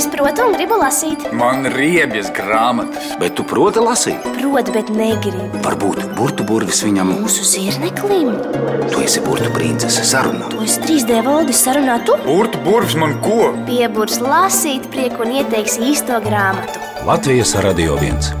Es protu un gribu lasīt. Man ir riebjas grāmatas. Bet tu proti lasīt? Protu, bet negribu. Varbūt burbuļu burvis viņam. Mūsu zirneklim. Tu esi princese sarunā. To es 3D valdis sarunā tu. Burvis man ko? Pieburs lasīt prieku un ieteiks īsto grāmatu. Latvijas radio viens.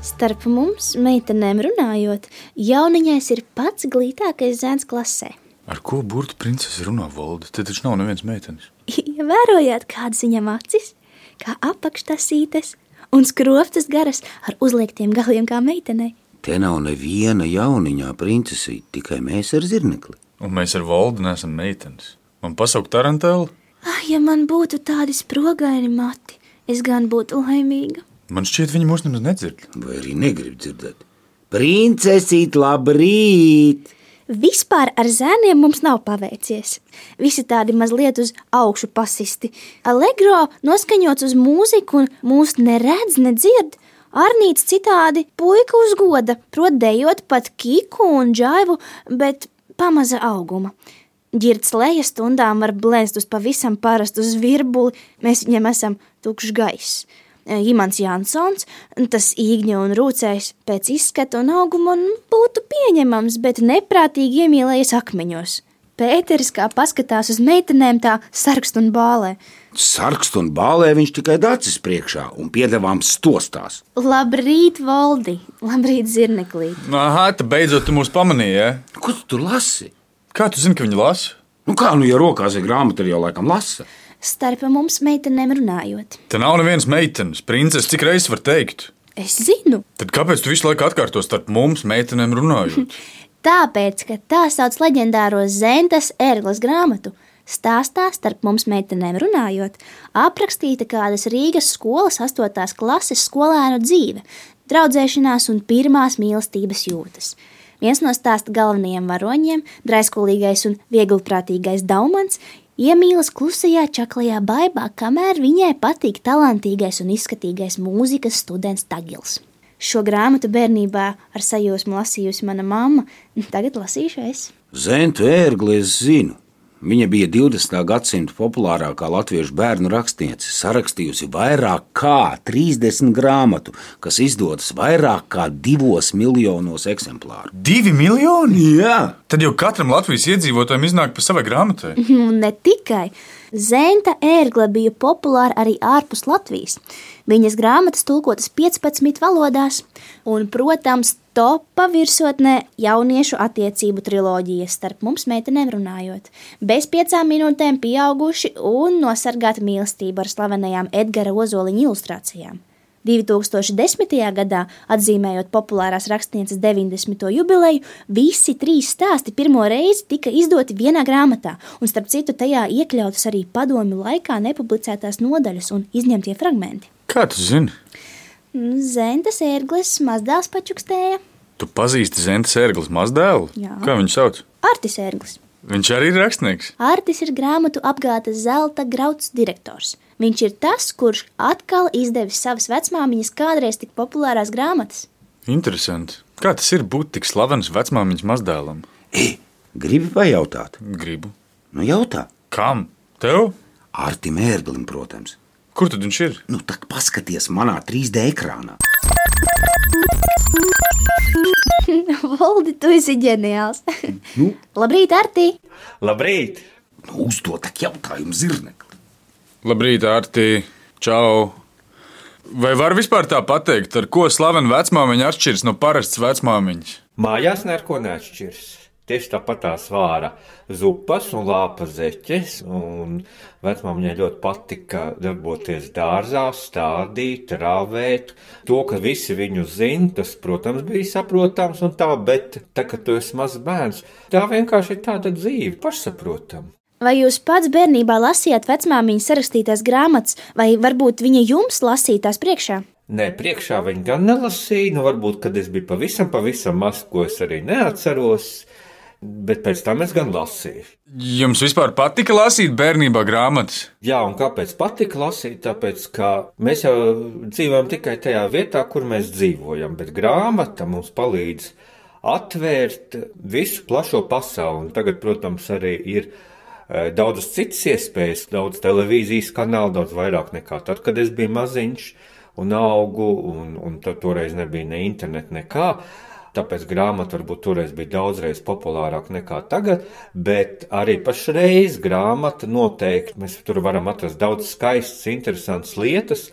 Starp mums, meitenēm runājot, jauniņais ir pats glītākais zēns klasē. Ar ko burbuļu princese runā valde? Te taču nav nevienas meitenes. Ievērojāt, kādas viņam acis, kā apakštasītes un skroftas garas ar uzliektiem galiem kā meitenei. Te nav neviena jauniņā princesīte, tikai mēs ar zirnekli. Un mēs ar valdi neesam meitenes. Man pasaukt tarantēlu? Ah, ja man būtu tādi sprogaini mati, es gan būtu laimīga. Man šķiet, viņi mūs nemaz nedzird. Vai arī negrib dzirdēt? Princesīt, labrīt! Vispār ar zēniem mums nav paveicies. Visi tādi mazliet uz augšu pasisti. Allegro noskaņots uz mūziku, un mūs neredz, nedzird. Arnīts citādi puika uzgoda, prot dejot pat kiku un džaivu, bet pamaza auguma. Girts lejas stundām var blēst uz pavisam parastu zvirbuli, mēs viņam esam tukšs gaiss. Imants Jansons, tas īgņa un rūcējs pēc izskata un auguma būtu pieņemams, bet neprātīgi iemīlējies akmeņos. Pēteris kā paskatās uz meitenēm, tā sarkst un bālē. Sarkst un bālē viņš tikai dacis priekšā un piedevām stostās. Labrīt, Valdi! Labrīt, Zirneklī! Aha, tā beidzot tu mūs pamanīji, ja? Ko tu tur lasi? Kā tu zini, ka viņi lasa? Nu kā, nu, ja rokās ir grāmata, tad jau laikam lasa. Starp mums meitenēm runājot. Te nav nevienas meitenes. Princese, cik reizes var teikt? Es zinu, Tad kāpēc tu visu laiku atkārto starp mums, meitenēm, runājot? tāpēc, ka tā sauc leģendāro Zentas ērglas grāmatu. Stāstā starp mums meitenēm runājot, aprakstīta kādas Rīgas skolas 8. klases skolēnu dzīve, draudzēšanās un pirmās mīlestības jūtas. Viens no stāsta galvenajiem varoņiem, draiskulīgais un vieglprātīgais Daumans, iemīlas klusajā čaklajā baigā, kamēr viņai patīk talantīgais un izskatīgais mūzikas students Tagils. Šo grāmatu bērnībā ar sajūsmu lasījusi mana mamma, tagad lasīšu es. Zentu ērgli es zinu. Viņa bija 20. gadsimta populārākā latviešu bērnu rakstniece, sarakstījusi vairāk kā 30 grāmatu, kas izdotas vairāk kā divos miljonos eksemplāru. Divi miljoni? Jā, Tad jau katram Latvijas iedzīvotājam iznāk pa savai grāmatai. Un ne tikai. Zenta ērgla bija populāra arī ārpus Latvijas. Viņas grāmatas tulkotas 15 valodās, un, protams, topa virsotnē jauniešu attiecību triloģija starp mums meitenēm runājot. Bez piecām minūtēm pieauguši un nosargāta mīlestība ar slavenajām Edgara Ozoliņa ilustrācijām. 2010. gadā, atzīmējot populārās rakstnieces 90. jubileju, visi trīs stāsti pirmo reizi tika izdoti vienā grāmatā, un starp citu tajā iekļautas arī padomju laikā nepublicētās nodaļas un izņemtie fragmenti. Kā tu zini? Zentas ērglis mazdēls pačukstēja, Tu pazīsti Zentas ērglas mazdēlu? Jā. Kā viņu sauc? Artis ērglis. Viņš arī ir rakstnieks. Artis ir grāmatu apgādes zelta grauds direktors. Viņš ir tas, kurš atkal izdevis savas vecmāmiņas kādreiz tik populārās grāmatas. Interesanti. Kā tas ir būt tik slavens vecmāmiņas mazdēlam? Ei, gribi pajautāt? Gribu. Nu, jautā. Kam? Tev? Artim ērglim, protams. Kur tad viņš ir? Nu, tak paskaties manā 3D ekrānā. Valdi, tu esi ģeniāls. Nu? Labrīt, Artī! Labrīt! Nu, uzdod tak jautājumu zirnekli. Labrīt, Arti! Čau! Vai var vispār tā pateikt, ar ko slavena vecmāmiņa atšķiras no parastas vecmāmiņas? Mājās neko neatšķirs. Tieši tāpat tās vāra zupas un lāpa zeķes, un vecmāmiņai ļoti patika darboties dārzā, stādīt, rāvēt. To, ka visi viņu zina, tas, protams, bija saprotams un tā, bet tā, kad tu esi mazs bērns, tā vienkārši ir tāda dzīve, pašsaprotama. Vai jūs pats bērnībā lasījāt vecmāmiņas sarakstītās grāmatas, vai varbūt viņa jums lasīja tās priekšā? Nē, priekšā viņa gan nelasīja, nu varbūt, kad es biju pavisam, pavisam maz, ko es arī neatceros, bet pēc tam es gan lasīju. Jums vispār patika lasīt bērnībā grāmatas? Jā, un kāpēc patika lasīt? Tāpēc, ka mēs jau dzīvojam tikai tajā vietā, kur mēs dzīvojam, bet grāmata mums palīdz atvērt visu plašo pasauli. Tagad, protams, arī ir eh, daudzas citas iespējas, daudz televīzijas kanālu, daudz vairāk nekā tad, kad es biju maziņš un augu, un, un tad toreiz nebija ne interneta, nekā. Tāpēc grāmata varbūt toreiz bija daudzreiz populārāka nekā tagad, bet arī pašreiz grāmata noteikti mēs tur varam atrast daudz skaistas, interesantas lietas,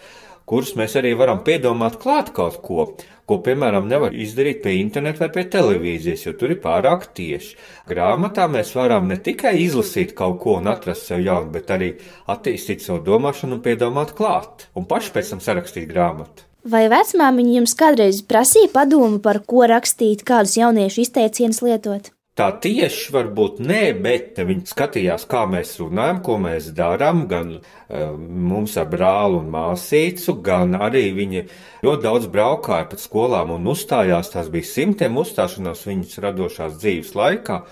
kuras mēs arī varam piedomāt klāt kaut ko, ko, piemēram, nevar izdarīt pie interneta vai pie televīzijas, jo tur ir pārāk tieši. Grāmatā mēs varam ne tikai izlasīt kaut ko un atrast sev jaunu, bet arī attīstīt savu domāšanu un piedomāt klāt, un paši pēc tam sarakstīt grāmatu. Vai vecmāmiņa jums kādreiz prasīja padomu par ko rakstīt, kādus jauniešu izteicienus lietot? Tā tieši varbūt nē, bet viņi skatījās, kā mēs runājam, ko mēs darām, gan uh, mums ar brāli un māsīcu, gan arī viņi ļoti daudz braukāja pa skolām un uzstājās. Tās bija simtiem uzstāšanās viņas radošās dzīves laikā.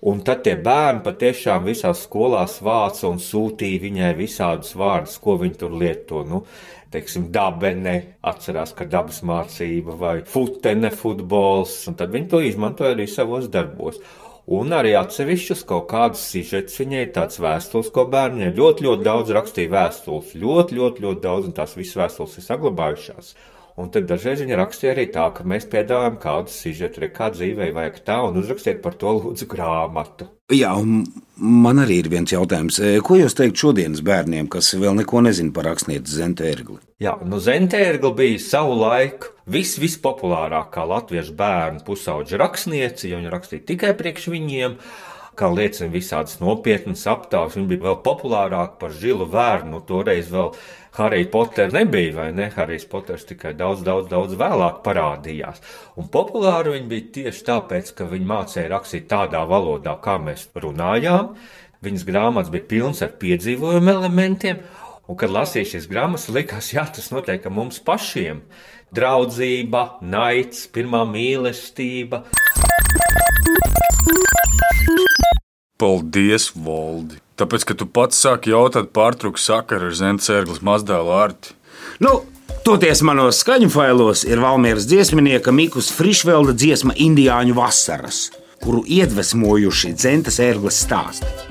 Un tad tie bērni patiešām visās skolās vāca un sūtīja viņai visādus vārdus, ko viņi tur lieto. Nu, teiksim, dabene, atcerās, ka dabas mācība vai futene, futbols, un tad viņi to izmantoja arī savos darbos. Un arī atsevišķus kaut kādus sižetus viņai tāds vēstules, ko bērni ļoti, ļoti daudz rakstīja vēstules. Ļoti, ļoti, ļoti daudz, un tās visas vēstules ir saglabājušās. Un tad dažreiz viņa rakstīja arī tā, ka mēs piedāvājam kādu sižetu, kā dzīvē vajag tā, un uzrakstiet par to lūdzu grāmatu. Jā, un man arī ir viens jautājums. E, ko jūs teikt šodienas bērniem, kas vēl neko nezina par rakstnieci Zentērgli? Jā, nu Zentērgli bija savu laiku vis, vispopulārākā latviešu bērnu pusauģa rakstniece, jo viņa rakstīja tikai priekš viņiem kā liecina visādas nopietnas aptaujas. Viņa bija vēl populārāka par žilu vērnu. Nu, toreiz vēl Harry Potter nebija, vai ne? Harijs Poters tikai daudz, daudz, daudz vēlāk parādījās. Un populāri viņa bija tieši tāpēc, ka viņa mācīja rakstīt tādā valodā, kā mēs runājām. Viņas grāmatas bija pilnas ar piedzīvojumu elementiem, un, kad lasīju šīs grāmatas, likās, jā, tas notiek mums pašiem. Draudzība, naids, pirmā mīlestība. Paldies, Voldi! Tāpēc, ka tu pats sāki jautāt, pārtrauks sakaru ar Zemcērglas mazdēlu Arti. Nu, toties manos skaņu failos ir Valmieras dziesminieka Mikus Frišvelda dziesma Indiāņu vasaras, kuru iedvesmojuši Zentas ērglas stāsti.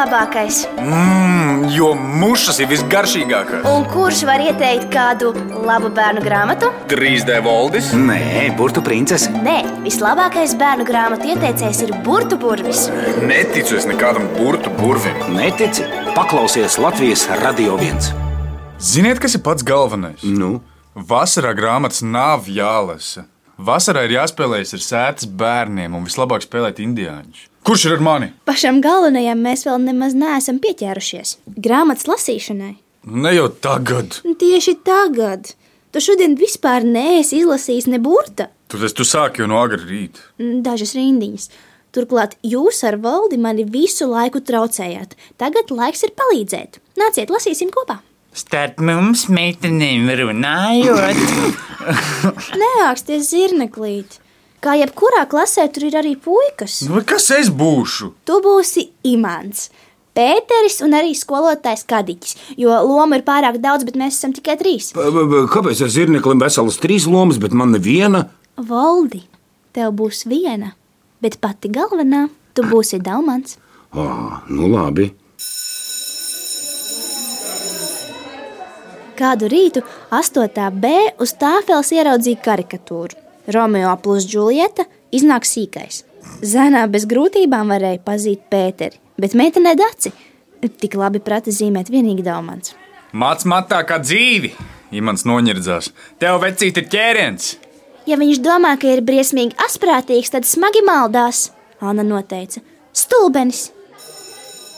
Vislabākais? Mmm, jo mušas ir visgaršīgākās. Un kurš var ieteikt kādu labu bērnu grāmatu? 3D valdis? Nē, burbuļu princese. Nē, vislabākais bērnu grāmatu ieteicējs ir burbuļu burvis. Neticu es nekādam burbuļu burvim. Netici? Paklausies Latvijas radio viens. Ziniet, kas ir pats galvenais? Nu, Vasarā grāmatas nav jālasa. Vasarā ir jāspēlējas ar sēdes bērniem un vislabāk spēlēt indiāņus. Kurš ir ar mani? Pašam galvenajam mēs vēl nemaz neesam pieķērušies. Grāmatas lasīšanai. Ne jau tagad. Tieši tagad. Tu šodien vispār neesi izlasījis ne burta, Tu, tu sāki jau no agra rīta. dažas rindiņas. Turklāt jūs ar valdi mani visu laiku traucējāt. Tagad laiks ir palīdzēt. Nāciet, lasīsim kopā. Starp mums meitenēm runājot, Neāksties zirneklīt. Kā jebkurā klasē, tur ir arī puikas. Nu, kas es būšu? Tu būsi imants. Pēteris un arī skolotājs Kadiņš, jo loma ir pārāk daudz, bet mēs esam tikai trīs. b- b- kāpēc ar zirneklim veselas trīs lomas, bet man neviena? Valdi, tev būs viena, bet pati galvenā tu būsi Dalmans. Ah, nu labi. Kādu rītu 8. B uz tāfeles ieraudzīja karikatūru. Romeo plus Džulieta iznāk sīkais. Zēnā bez grūtībām varēja pazīt Pēteri, bet meitenē daci. Tik labi prata zīmēt vienīgi Dalmans. Māc matā kā dzīvi, ja mans noņirdzās. Tev vecīt ir ķēriens. Ja viņš domā, ka ir briesmīgi asprātīgs, tad smagi maldās, Anna noteica. Stulbenis!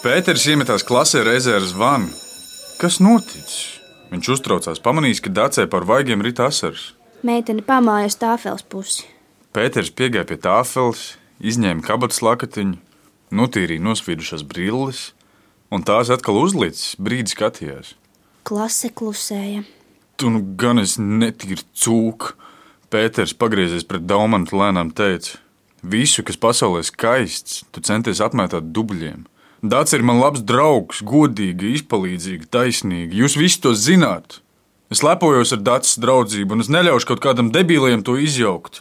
Pēters iemetās klasē reizē ar zvanu. Kas noticis? Viņš uztraucās, pamanījis, ka dacē par vaigiem rit asaras. Meitene pamāja uz tāfeles pusi. Pēters piegāja pie tāfeles, izņēma kabatas lakatiņu, notīrīja nosvīdušās brilles, un tās atkal uzlicis, brīdi skatījās. Klase klusēja. Tu nu gan es netīri cūku. Pēters pagriezies pret Daumantu lēnām teica: Visu, kas pasaulē skaists, tu centies apmētāt dubļiem. Dācis ir man labs draugs, godīga, izpalīdzīga, taisnīga. Jūs visi to zināt. Es lepojos ar Dācis draudzību, un es neļaušu kaut kādam debiliem to izjaukt.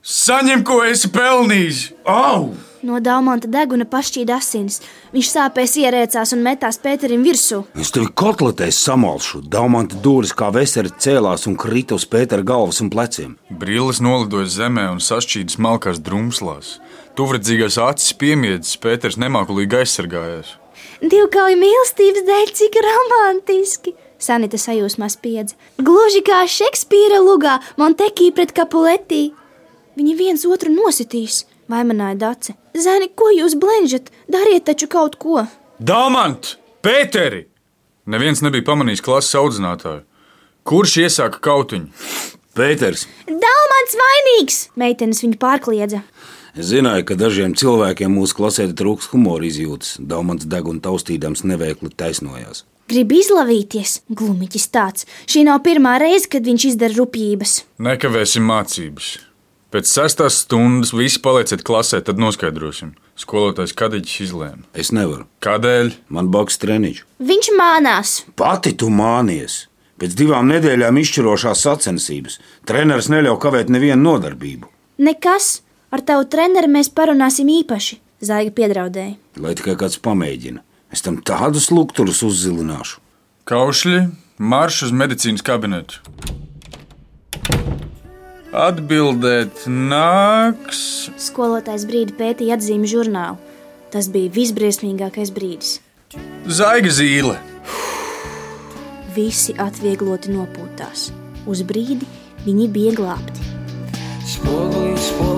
Saņem, ko esi pelnījis! Au! No Daumanta deguna pašķīda asins. Viņš sāpēs ierēcās un metās Pēterim virsū. Es tevi kotletēs samalšu. Daumanta dūris kā veseli cēlās un krita uz Pētera galvas un pleciem. Brilles nolidoja zemē un sašķīda smalkās drumslās. Tuvredzīgās acis piemiedzis, Pēters nemākulīgi aizsargājās. Divkauja mīlestības dēļ, cik romantiski! Sanita sajūsmā spiedza. Gluži kā Šekspīra lugā Montekī pret Kapuletī. Viņi viens otru nositīs, vainoja Dace. Zēni, ko jūs blenžat? Dariet taču kaut ko! Dāmant! Pēteri! Neviens nebija pamanījis klases audzinātāju. Kurš iesāka kautiņu? Pēters, Dalmans vainīgs! Meitenes viņu pārkliedza. Es zināju, ka dažiem cilvēkiem mūsu klasē trūks humora izjūtas. Daumants deg un taustīdams neveikli taisnojās. Grib izlavīties, glumiķis tāds. Šī nav pirmā reize, kad viņš izdara rupjības. Nekavēsim mācības. Pēc sestās stundas visi palieciet klasē, tad noskaidrosim. Skolotājs Kadiņš izlēma. Es nevaru. Kādēļ? Man boks treniņš. Viņš mānās. Pati tu mānies. Pēc divām nedēļām izšķirošās sacensības. Treneris neļauj kavēt nevienu nodarbību. Nekas, ar tavu treneru mēs parunāsim īpaši, Zaiga piedraudēja. Lai tikai kāds pamēģina. Es tam tādus lukturus uzzilināšu. Kaušļi, marš uz medicīnas kabinetu. Atbildēt nāks. Skolotājs brīdi pētīja atzīmi žurnālu. Tas bija visbriesmīgākais brīdis. Zaiga zīle. Visi atviegloti nopūtās. Uz brīdi viņi bija glābti. Spogulīt, spogulīt,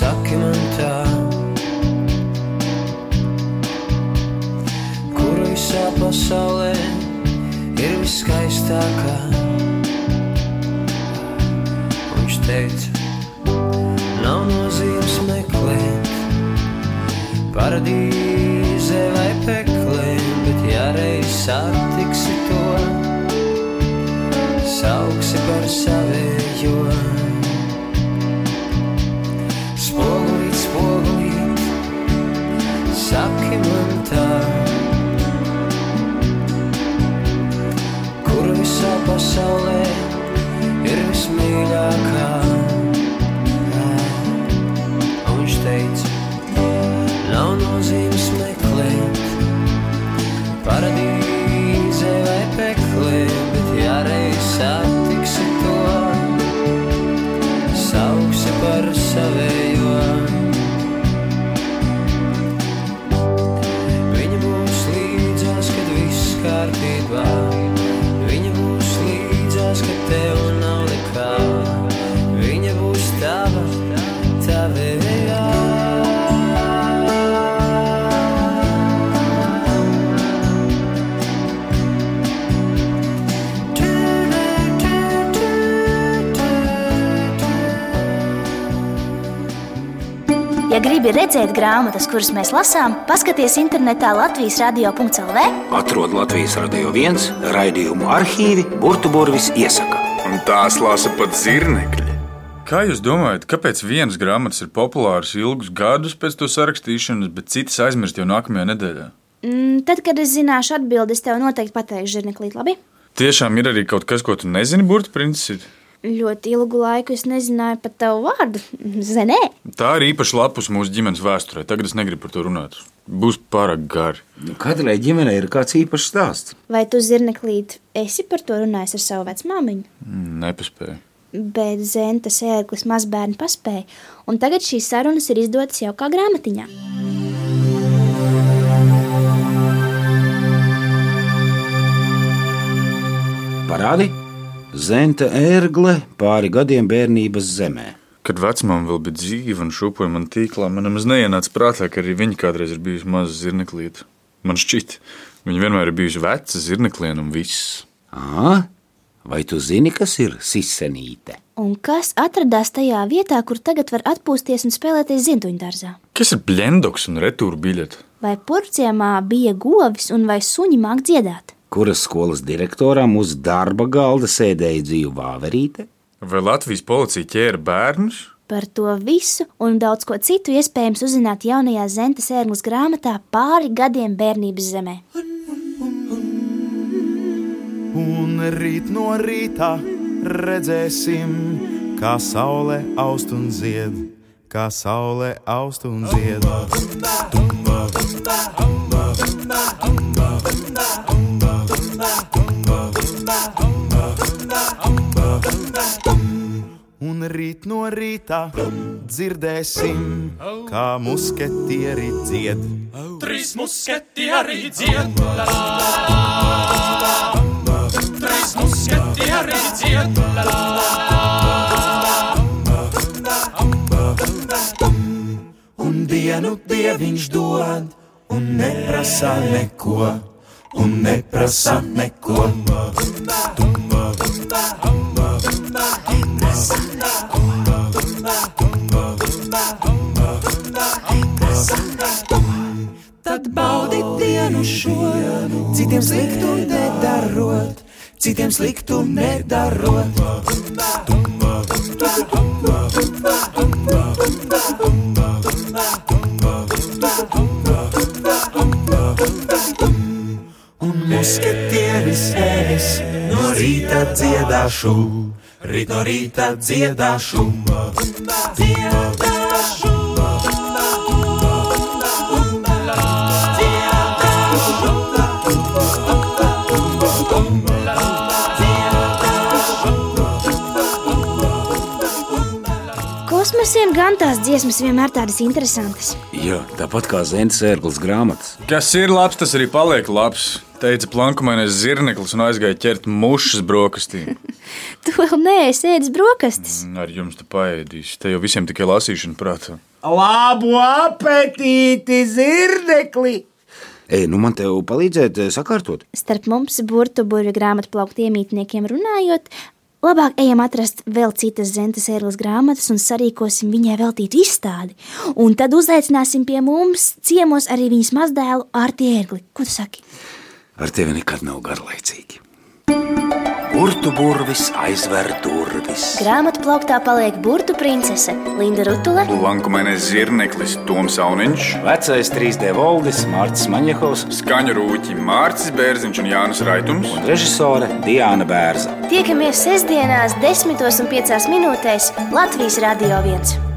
saki man tā, kur visā pasaulē ir viskaistākā. Viņš teica, nav nozīmes meklēt paradīze vai peklē, bet ja reiz pasaulē ir vismīļākā. Viņš teica, nav nozīmes meklēt paradīze vai peklē, bet ja reiz Ja gribi redzēt grāmatas, kuras mēs lasām, paskaties internetā Latvijas radio.cl. Atrod Latvijas radio viens raidījumu arhīvi Burbuļsaktas iesaka. Un tās lasa pat zirnekļi. Kā jūs domājat, kāpēc vienas grāmatas ir populāras ilgus gadus pēc to sarakstīšanas, bet citas aizmirst jau nākamajā nedēļā? Mm, tad, kad es zināšu atbildi, es tev noteikti pateikšu, Žirneklīt, labi? Tiešām ir arī kaut kas, ko tu nezini, burbuļs princis. Ļoti ilgu laiku es nezināju pat tavu vārdu. Zenē, Tā ir īpaša lapus mūsu ģimenes vēsturē. Tagad es negribu par to runāt. Būs pārāk gari. Nu, Katrai ģimenei ir kāds īpašs stāsts. vai tu, Zirneklīt, esi par to runājis ar savu vecmāmiņu? Mm, Nepaspēju. Bet Zenta sērklis mazbērni paspēja, un tagad šīs sarunas ir izdotas jau kā grāmatiņā. Parādi Zenta ērgle pāri gadiem bērnības zemē. Kad vecmāmiņa vēl bija dzīva un šūpoja man tīklā, man nemaz neienāca prātā, ka arī viņa kādreiz ir bijusi maza zirneklīte. Man šķiet, viņa vienmēr ir bijusi veca zirnekliena un viss. Ā, vai tu zini, kas ir sisenīte? Un kas atradās tajā vietā, kur tagad var atpūsties un spēlēties zintuņdārzā? Kas ir blendoks un retūra biļete? Vai purciemā bija govis un vai suņi māk dziedāt? Kuras skolas direktoram uz darba galda sēdēja dzīva vāverīte? Vai Latvijas policija ķēra bērnus? Par to visu un daudz ko citu iespējams uzzināt jaunajā Zentas ērglas grāmatā pāri gadiem bērnības zemē. Un rīt no rīta redzēsim, kā saule aust un zied, kā saule aust un zied. Un rīt no rīta dzirdēsim, kā musketieri dzied. Trīs musketieri dzied, la la. Trīs musketieri dzied, la la. Un dienu dieviņš dod, un neprasa neko, un neprasa neko. Tad baudi dienu šo, citiem sliktu nedarot, citiem sliktu nedarot. Un musketieris es no rīta dziedāšu, rīt no rīta dziedāšu. Dziedāšu. Kosmosiem gan tās dziesmas vienmēr tādas interesantas. Jā, tāpat kā Zentas ērglas grāmatas. Kas ir labs, tas arī paliek labs. Teica plankumainais zirneklis un aizgāja ķert mušas brokastīm. Tu vēl neesi ēdis brokastis. Ar jums te paēdīs. Te jau visiem tikai lasīšana prātā. Labu apetīti, zirnekli! Ei, nu man te palīdzēt, eh, sakārtot. Starp mums, burbuļu grāmatu plauktu iemītniekiem runājot, labāk ejam atrast vēl citas Zentas ērglas grāmatas un sarīkosim viņai veltītu izstādi. Un tad uzaicināsim pie mums ciemos arī viņas mazdēlu Ārti ērgli. Ko tu saki? Ar tevi nekad nav garlaicīgi. Burtu burvis aizver durvis. Grāmatu plauktā paliek burbuļu princese Linda Rutula. Plankumainais zirneklis Toms Auniņš, Vecais 3D valdis Mārcis Maņakovs skaņu rūķi Mārcis Bērziņš un Jānis Raitums. un režisore Diana Bērza. Tiekamies sestdienās, 10,5 minūtēs Latvijas Rādio 1.